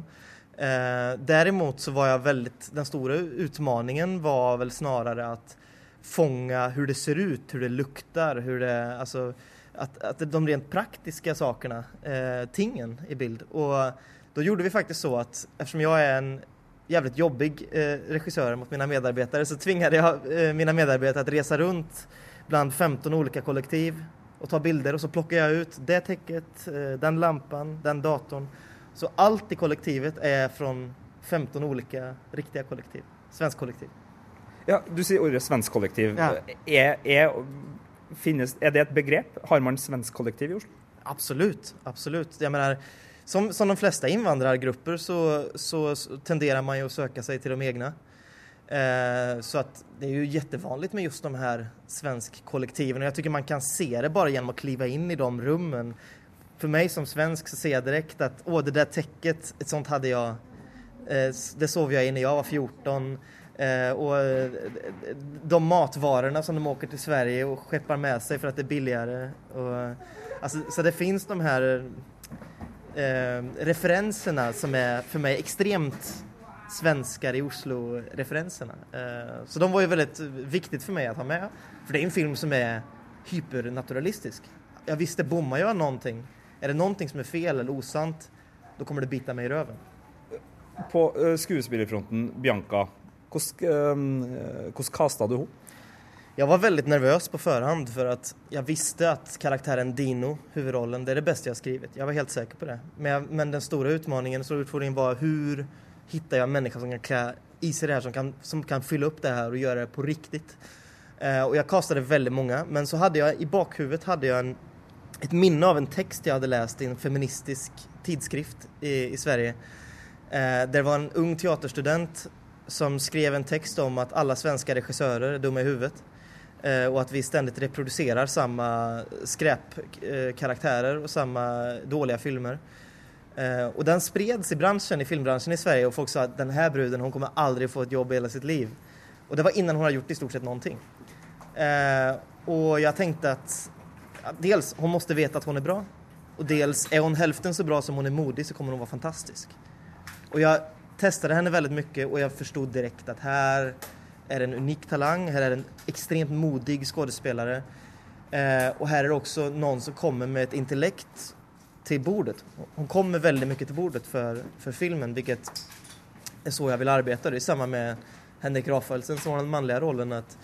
Eh, Derimot så var jeg veldig den store utmaningen var vel snarere att fange hvordan det ser ut, hvordan det lukter, hvordan det, alltså att, att de rent praktiska sakerna, eh, tingen i bild. Och då gjorde vi faktiskt så att eftersom jag är en jävligt jobbig eh, regissör mot mina medarbetare så tvingade jag eh, mina medarbetare att resa runt bland 15 olika kollektiv och ta bilder och så plockar jag ut det täcket, eh, den lampan, den datorn. Så allt i kollektivet är från 15 olika riktiga kollektiv, svensk kollektiv. Ja, Du sier ordet svensk kollektiv. Ja. Er, er, finnes, er det et begrep? Har man svensk kollektiv i Oslo? Absolut, absolut. Jeg mener, som, som de fleste innvandrergrupper så, så, tenderar man jo å søke seg til de egne. Eh, så at det er jo kjempevanlig med just de her svenskkollektivene. Jeg syns man kan se det bare gjennom å klive inn i de rommene. For meg som svensk så ser jeg direkte at å, det der tekket, et sånt hadde jeg eh, det sov jeg i da jeg var 14. Eh, och eh, de matvarorna som de åker till Sverige och skeppar med sig för att det är billigare. Och, alltså, så det finns de här eh, referenserna som är för mig extremt svenskar i Oslo-referenserna. Eh, så de var ju väldigt viktigt för mig att ha med. För det är en film som är hypernaturalistisk. Jag visste, bommar jag någonting, är det någonting som är fel eller osant, då kommer det bita mig i röven. På uh, skuespillerfronten, Bianca, hvordan, uh, hvordan casta du henne? Jeg var veldig nervøs på forhånd, for at jeg visste at karakteren Dino, hovedrollen, det er det beste jeg har skrevet. Jeg var helt sikker på det. Men, men den store utmaningen, var hvordan hittar jeg en människa som kan klä i seg det her, som kan, som kan fylle opp det her og gjøre det på riktig. Eh, og jeg kastet veldig mange, men så hadde jeg i bakhuvudet hadde jeg en, et minne av en text jeg hadde lest i en feministisk tidskrift i, i Sverige. Eh, det var en ung teaterstudent som skrev en text om att alla svenska regissører er dumme i huvudet. Eh, at att vi stendig reproduserer samme skräpkaraktärer og samme dårlige filmer. Eh, och den spreds i branschen, i filmbransjen i Sverige og folk sa at denne bruden hun kommer aldri få et jobb i hele sitt liv. Og det var innan hun har gjort i stort sett någonting. Eh, og jeg tenkte at dels hun måste veta at hun er bra Og dels er hun hälften så bra som hun er modig så kommer hun være fantastisk. Og jag testade henne väldigt mycket och jag förstod direkt att här är en unik talang, här är en extremt modig skådespelare. Eh, och här är det också någon som kommer med ett intellekt till bordet. Hon kommer väldigt mycket till bordet för, för filmen, vilket är så jag vill arbeta. Det är samma med Henrik Rafaelsen som har den manliga rollen. att,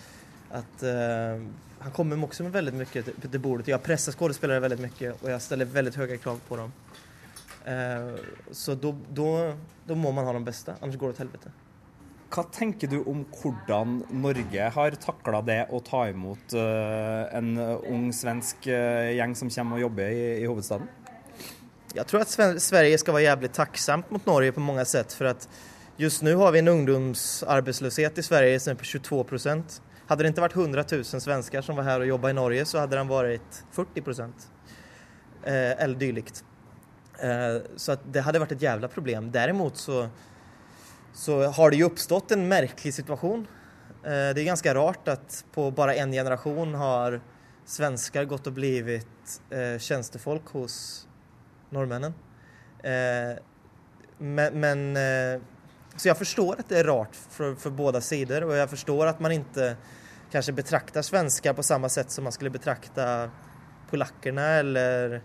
att eh, Han kommer också med väldigt mycket till, bordet. Jag pressar skådespelare väldigt mycket och jag ställer väldigt höga krav på dem. Eh, så då må man ha de beste, annars går det til helvete. Hva tenker du om hvordan Norge har takla det å ta imot eh, en ung svensk eh, gjeng som kommer og jobber i, i hovedstaden? Jeg tror at Sverige skal være jævlig takksamt mot Norge på mange sett. For at just nu har vi en ungdomsarbeidsløshet i Sverige som er på 22 Hadde det ikke vært 100 000 svensker som var her og jobba i Norge så hadde den vært 40 procent. eh, eller dylikt. Eh, så det hadde vært et jævla problem. Derimot så, så har det jo oppstått en merkelig situation. Eh, det er ganske rart at på bare en generation har svenskar gått og blivit tjenestefolk hos norrmännen. Eh, men, men eh, så jeg forstår at det er rart for, for begge sider, og jeg forstår at man ikke kanskje betrakter svenskar på samme sett som man skulle betrakta polakkene eller,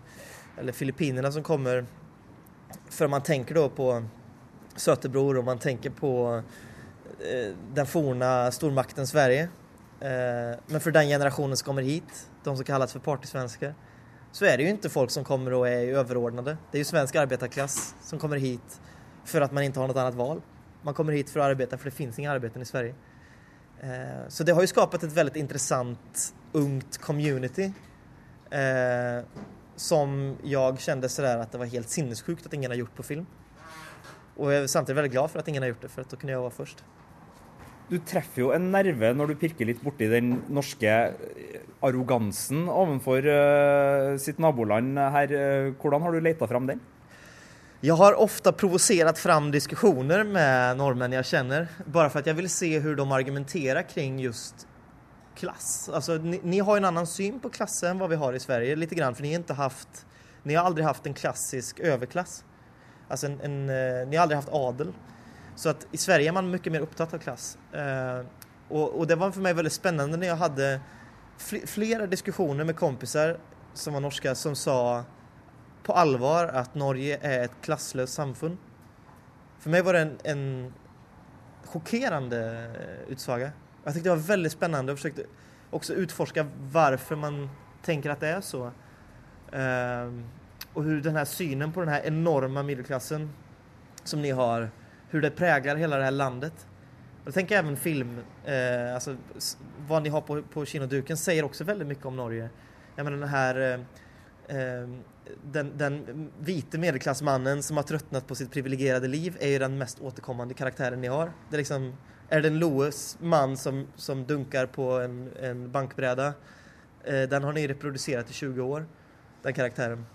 eller filippinerna som kommer. For man tenker da på Sötebror og man tenker på eh, den forne stormakten Sverige. Eh, men for den generationen som kommer hit, de som kalles for partysvensker, så er det jo ikke folk som kommer og er overordnede. Det er jo svensk arbeiderklasse som kommer hit for at man ikke har noe annet val. Man kommer hit for å arbeide, for det fins ingen arbeid i Sverige. Eh, Så det har jo skapt et veldig interessant ungt community som jag kände sådär att det var helt sinnessjukt att ingen har gjort på film. Og jeg er samtidig veldig glad for at ingen har gjort det for da kunne jeg være først. först. Du treffer jo en nerve når du pirker litt borti den norske eh, arrogansen overfor uh, sitt naboland her. Eh, Hvordan har du leita fram den? Jeg har ofte provosert fram diskusjoner med nordmenn jeg kjenner, bare for at jeg vil se hvordan de argumenterer kring just klass. Alltså, ni, ni har en annan syn på klass än vad vi har i Sverige lite grann för ni inte haft, ni har aldrig haft en klassisk överklass. Alltså en, en, eh, ni har aldrig haft adel. Så att i Sverige är man mycket mer upptatt av klass. Eh, och, och det var för mig väldigt spännande när jag hade fl- flera diskussioner med kompisar som var norska som sa på allvar att Norge är ett klasslöst samfund. För mig var det en, en eh, utsaga. Jag tyckte det var väldigt spännande och försökte också utforska varför man tänker att det är så. Uh, och hur den synen på den här enorma medelklassen som ni har, hur det präglar hela det här landet. Jag tänker även film, uh, alltså vad ni har på, på kinoduken säger också väldigt mycket om Norge. Jag menar den här eh, den, den vite medelklassmannen som har tröttnat på sitt privilegierade liv är ju den mest återkommande karaktären ni har. Det är liksom, är det en Loes man som, som dunkar på en, en bankbräda, eh, den har ni reproducerat i 20 år, den karaktären.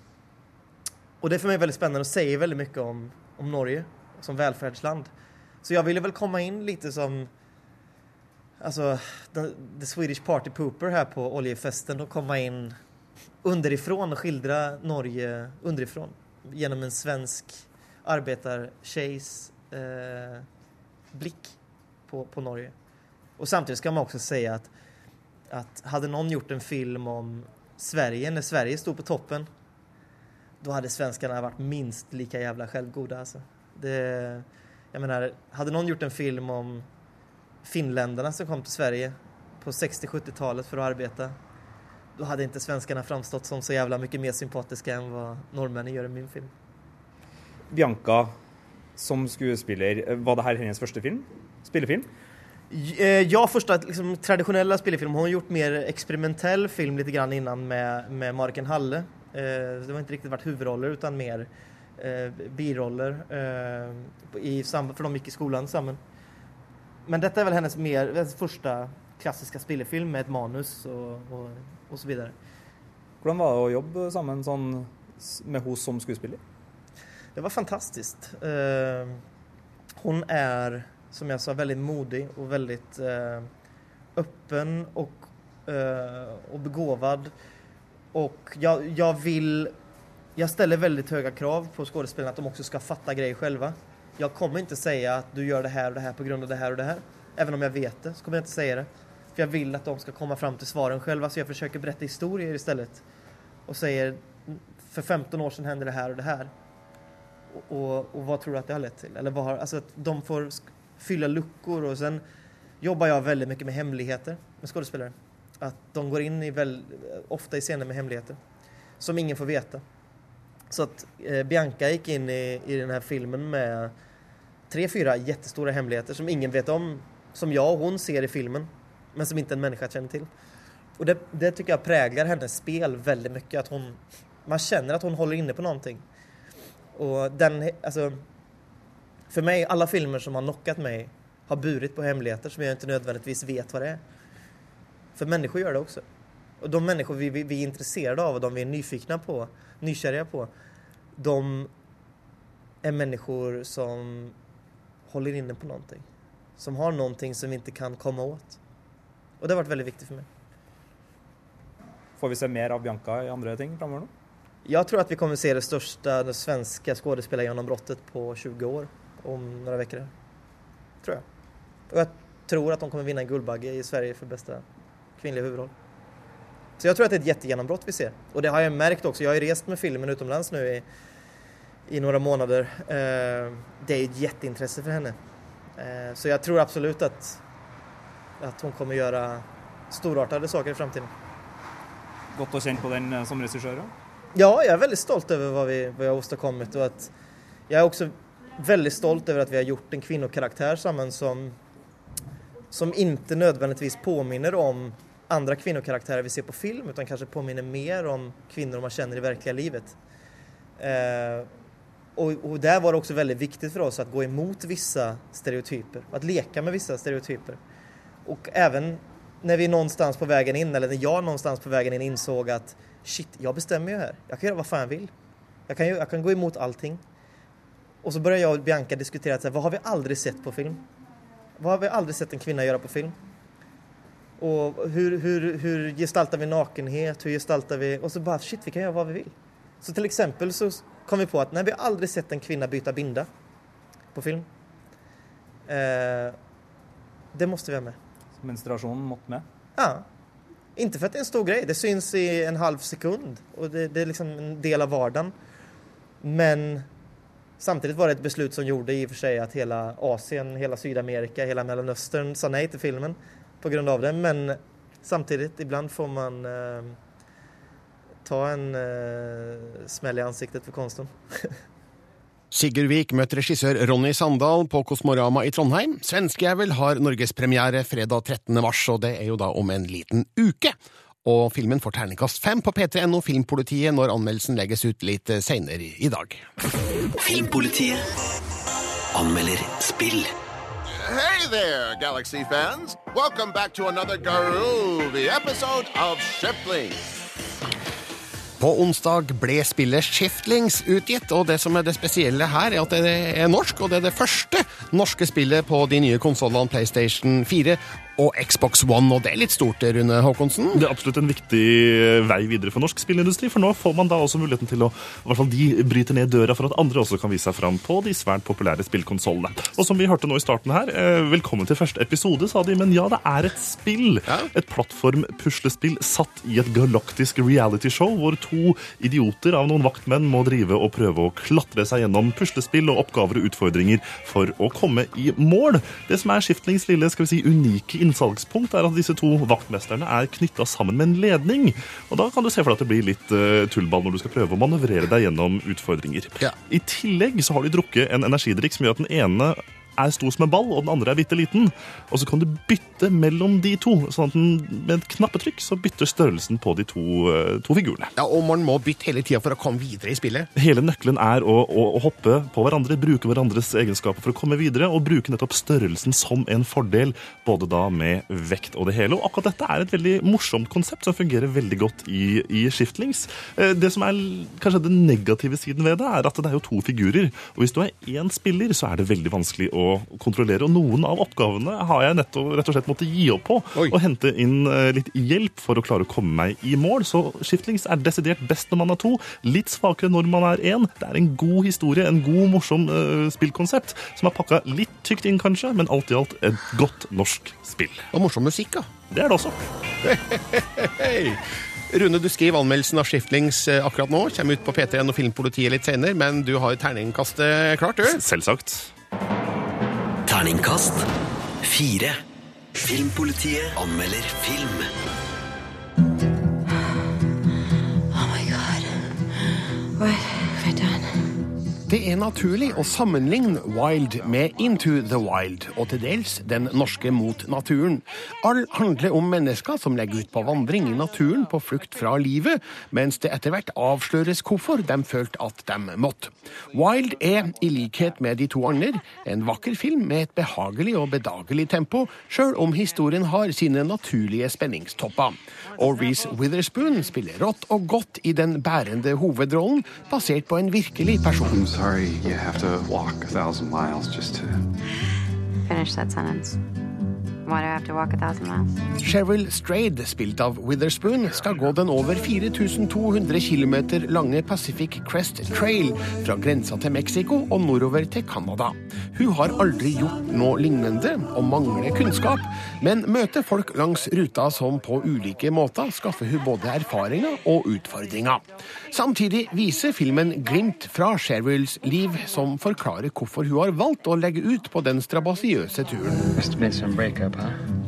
Och det är för mig väldigt spännande och säger väldigt mycket om, om Norge som välfärdsland. Så jag ville väl komma in lite som alltså, the, the Swedish Party Pooper här på oljefesten och komma in underifrån och skildra Norge underifrån genom en svensk arbetartjejs eh, blick på, på Norge. Och samtidigt ska man också säga att, att hade någon gjort en film om Sverige när Sverige stod på toppen då hade svenskarna varit minst lika jävla självgoda alltså. Det, jag menar, hade gjort en film om finländarna som kom till Sverige på 60-70-talet för att arbeta då hade inte svenskarna framstått som så jävla mycket mer sympatiska än vad norrmännen gör i min film. Bianca som skuespiller, var det her hennes første film? Spillefilm? Eh, Ja, första liksom, traditionella spillefilm. Hon har gjort mer experimentell film lite grann innan med, med Marken Halle. Eh, det har inte riktigt varit huvudroller utan mer eh, biroller eh, i, för de gick i skolan sammen. Men detta är väl hennes, mer, hennes första klassiska spillefilm med ett manus och, och, och så vidare. Hvordan var det å jobbe sammen sånn med henne som skuespiller? Det var fantastiskt. Eh, hon är, som jag sa, väldigt modig och väldigt eh, öppen och, eh, och begåvad. Och jag, jag vill... Jag ställer väldigt höga krav på skådespelarna att de också ska fatta grejer själva. Jag kommer inte säga att du gör det här och det här på grund av det här och det här. Även om jag vet det så kommer jag inte säga det. För jag vill att de ska komma fram till svaren själva så jag försöker berätta historier istället. Och säger för 15 år sedan hände det här och det här. Och, och, och vad tror du att det har lett till? Eller vad har, alltså de får fylla luckor och sen jobbar jag väldigt mycket med hemligheter med skådespelare. Att de går in i väl, ofta i scener med hemligheter som ingen får veta. Så att eh, Bianca gick in i, i den här filmen med tre, fyra jättestora hemligheter som ingen vet om, som jag och hon ser i filmen, men som inte en människa känner till. Och det, det tycker jag präglar hennes spel väldigt mycket, att hon, man känner att hon håller inne på någonting. Och den, alltså, för mig, alla filmer som har knockat mig har burit på hemligheter som jag inte nödvändigtvis vet vad det är. För människor gör det också. Och de människor vi, vi, vi är intresserade av och de vi är nyfikna på, nykärliga på, de är människor som håller inne på någonting. Som har någonting som vi inte kan komma åt. Och det har vært veldig viktig for meg. Får vi se mer av Bianca i andre ting framover nå? Jeg tror at vi kommer se det største det svenska skådespelargenombrottet på 20 år om några veckor. Tror jag. Och jag tror att de kommer vinna en Guldbagge i Sverige för bästa kvinnliga huvudroll. Så jag tror att det är ett jättegenombrott vi ser. Och det har jag märkt också. Jag har ju rest med filmen utomlands nu i, i några månader. Eh, det är ett jätteintresse för henne. Eh, så jag tror absolut att, att hon kommer göra storartade saker i framtiden. Godt å kjenne på den eh, som regissør? ja? jeg jag är väldigt stolt över vad vi, vad vi har åstadkommit och att jag är också väldigt stolt over at vi har gjort en kvinnokaraktär sammen som, som ikke nødvendigvis påminner om andre kvinnokaraktärer vi ser på film utan kanskje påminner mer om kvinnor man kjenner i verkliga livet. Eh, og, og der var det også veldig viktig for oss å gå imot vissa stereotyper, å leka med vissa stereotyper. Og även när vi någonstans på vägen in, eller när jag någonstans på vägen in insåg at shit, jeg bestemmer jo her. Jeg kan gjøre hva faen jeg vil. Jeg kan, jeg kan gå imot allting. Och så började jag och Bianca diskutera, så här, vad har vi aldrig sett på film? Vad har vi aldrig sett en kvinna göra på film? Och hur, hur, hur gestaltar vi nakenhet? Hur gestaltar vi... Och så bara, shit, vi kan göra vad vi vill. Så till exempel så kom vi på att nej, vi har aldrig sett en kvinna byta binda på film. Eh, det måste vi ha med. Menstruasjonen måtte med. Ja. Inte för att det är en stor grej, det syns i en halv sekund och det, det är liksom en del av vardagen. Men samtidigt var det ett beslut som gjorde i och för sig att hela Asien, hela Sydamerika, hela Mellanöstern sa nej till filmen på grund av det. Men samtidigt, ibland får man eh, ta en eh, smäll i ansiktet för konsten. Sigurd Vik møtte regissør Ronny Sandal på Kosmorama i Trondheim. Svenskejævel har norgespremiere fredag 13. mars, og det er jo da om en liten uke. Og filmen får terningkast fem på P3NO Filmpolitiet når anmeldelsen legges ut litt seinere i dag. Filmpolitiet anmelder spill. Hey there, Galaxy fans! Welcome back to another groovy episode of Shiplings. På onsdag ble spillet Shiftlings utgitt, og det som er det spesielle her, er at det er norsk, og det er det første norske spillet på de nye konsollene PlayStation 4 og Xbox One, og det er litt stort, Rune Håkonsen? Det er absolutt en viktig vei videre for norsk spillindustri, for nå får man da også muligheten til å i hvert fall de bryter ned døra for at andre også kan vise seg fram på de svært populære spillkonsollene. Og som vi hørte nå i starten her, eh, velkommen til første episode, sa de, men ja, det er et spill. Et plattform-puslespill satt i et galaktisk realityshow hvor to idioter av noen vaktmenn må drive og prøve å klatre seg gjennom puslespill og oppgaver og utfordringer for å komme i mål. Det som er Skiftlings lille skal vi si, unike innsalgspunkt, er at disse to vaktmesterne er knytta sammen med en ledning. Og da kan du se for deg at det blir litt uh, tullball når du skal prøve å manøvrere deg gjennom utfordringer. I tillegg så har de drukket en energidrikk som gjør at den ene er stor som en ball, og den andre er bitte liten. Og så kan du bytte mellom de to, sånn at den med et knappetrykk så bytter størrelsen på de to, eh, to figurene. Ja, Og man må bytte hele tida for å komme videre i spillet. Hele nøkkelen er å, å, å hoppe på hverandre, bruke hverandres egenskaper for å komme videre, og bruke nettopp størrelsen som en fordel, både da med vekt og det hele. Og akkurat dette er et veldig morsomt konsept som fungerer veldig godt i, i Shiftlings. Eh, Det som er kanskje den negative siden ved det, er at det er jo to figurer. Og hvis du er én spiller, så er det veldig vanskelig å kontrollere. Og noen av oppgavene har jeg nettopp, rett og slett måttet gi opp på, og hente inn eh, litt hjelp for å klare å komme meg i mål. Så skiftlings er desidert best når man er to, litt svakere når man er én. Det er en god historie, en god, morsom uh, spillkonsept, som er pakka litt tykt inn, kanskje, men alt i alt et godt norsk spill. Og morsom musikk, da. Det er det også. Rune, du skriver anmeldelsen av Shiftlings eh, akkurat nå. Kommer ut på P3 og Filmpolitiet litt senere, men du har terningkastet klart, du? Selvsagt. Terningkast fire. Filmpolitiet anmelder film. Oh my god. What? Det er naturlig å sammenligne Wild med Into the Wild, og til dels Den norske mot naturen. All handler om mennesker som legger ut på vandring i naturen på flukt fra livet, mens det etter hvert avsløres hvorfor de følte at de måtte. Wild er, i likhet med de to andre, en vakker film med et behagelig og bedagelig tempo, sjøl om historien har sine naturlige spenningstopper. Og Witherspoon spiller rått og godt i den bærende hovedrollen, basert på en virkelig person. Sorry you have to walk a thousand miles just to. Finish that sentence. Cheryl Strayed, spilt av Witherspoon, skal gå den over 4200 km lange Pacific Crest Trail fra grensa til Mexico og nordover til Canada. Hun har aldri gjort noe lignende og mangler kunnskap, men møter folk langs ruta som på ulike måter skaffer hun både erfaringer og utfordringer. Samtidig viser filmen glimt fra Cheryls liv, som forklarer hvorfor hun har valgt å legge ut på den strabasiøse turen. Breakup is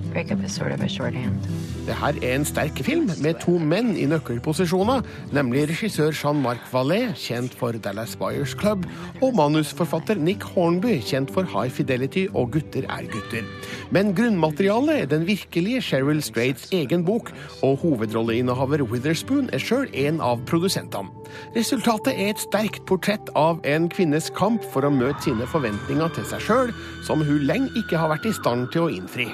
sort of. Det her er en sterk film med to menn i nøkkelposisjoner, nemlig regissør Jean-Marc Vallée, kjent for Dallas Buyers Club, og manusforfatter Nick Hornby, kjent for High Fidelity og Gutter er gutter. Men grunnmaterialet er den virkelige Cheryl Straits egen bok, og hovedrolleinnehaver Witherspoon er sjøl en av produsentene. Resultatet er et sterkt portrett av en kvinnes kamp for å møte sine forventninger til seg sjøl, som hun lenge ikke har vært i stand til å innfri.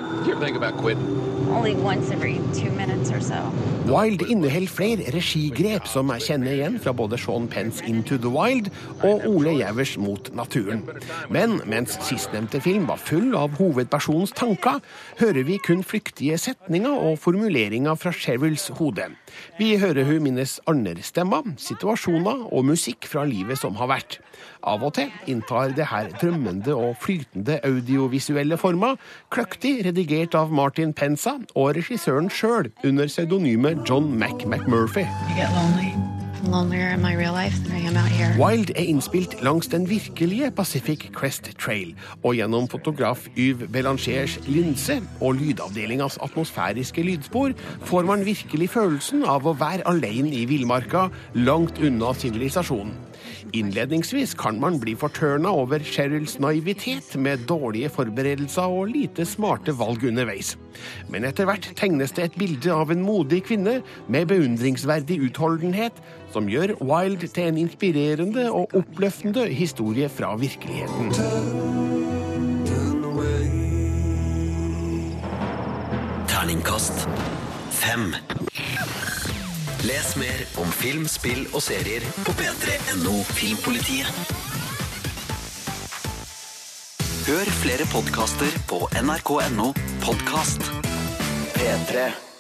Only once every two minutes or so. Wild inneholder flere regigrep som jeg kjenner igjen fra både Sean Penns Into the Wild og Ole Gjævers Mot naturen. Men mens sistnevnte film var full av hovedpersonens tanker, hører vi kun flyktige setninger og formuleringer fra Cheryls hode. Vi hører hun minnes andre-stemmer, situasjoner og musikk fra livet som har vært. Av og til inntar det her drømmende og flytende audiovisuelle former, kløktig redigert av Martin Pensa og regissøren sjøl under pseudonymet John Mac McMurphy. Wild er innspilt langs den virkelige Pacific Crest Trail, og gjennom fotograf Yves Belangers linse og lydavdelingas atmosfæriske lydspor får man virkelig følelsen av å være alene i villmarka, langt unna sivilisasjonen. Innledningsvis kan man bli fortørna over Cheryls naivitet med dårlige forberedelser og lite smarte valg underveis. Men etter hvert tegnes det et bilde av en modig kvinne med beundringsverdig utholdenhet, som gjør Wild til en inspirerende og oppløftende historie fra virkeligheten. Terningkast fem. Les mer om film, spill og serier på p3.no Filmpolitiet. Hør flere podkaster på nrk.no podkast. P3.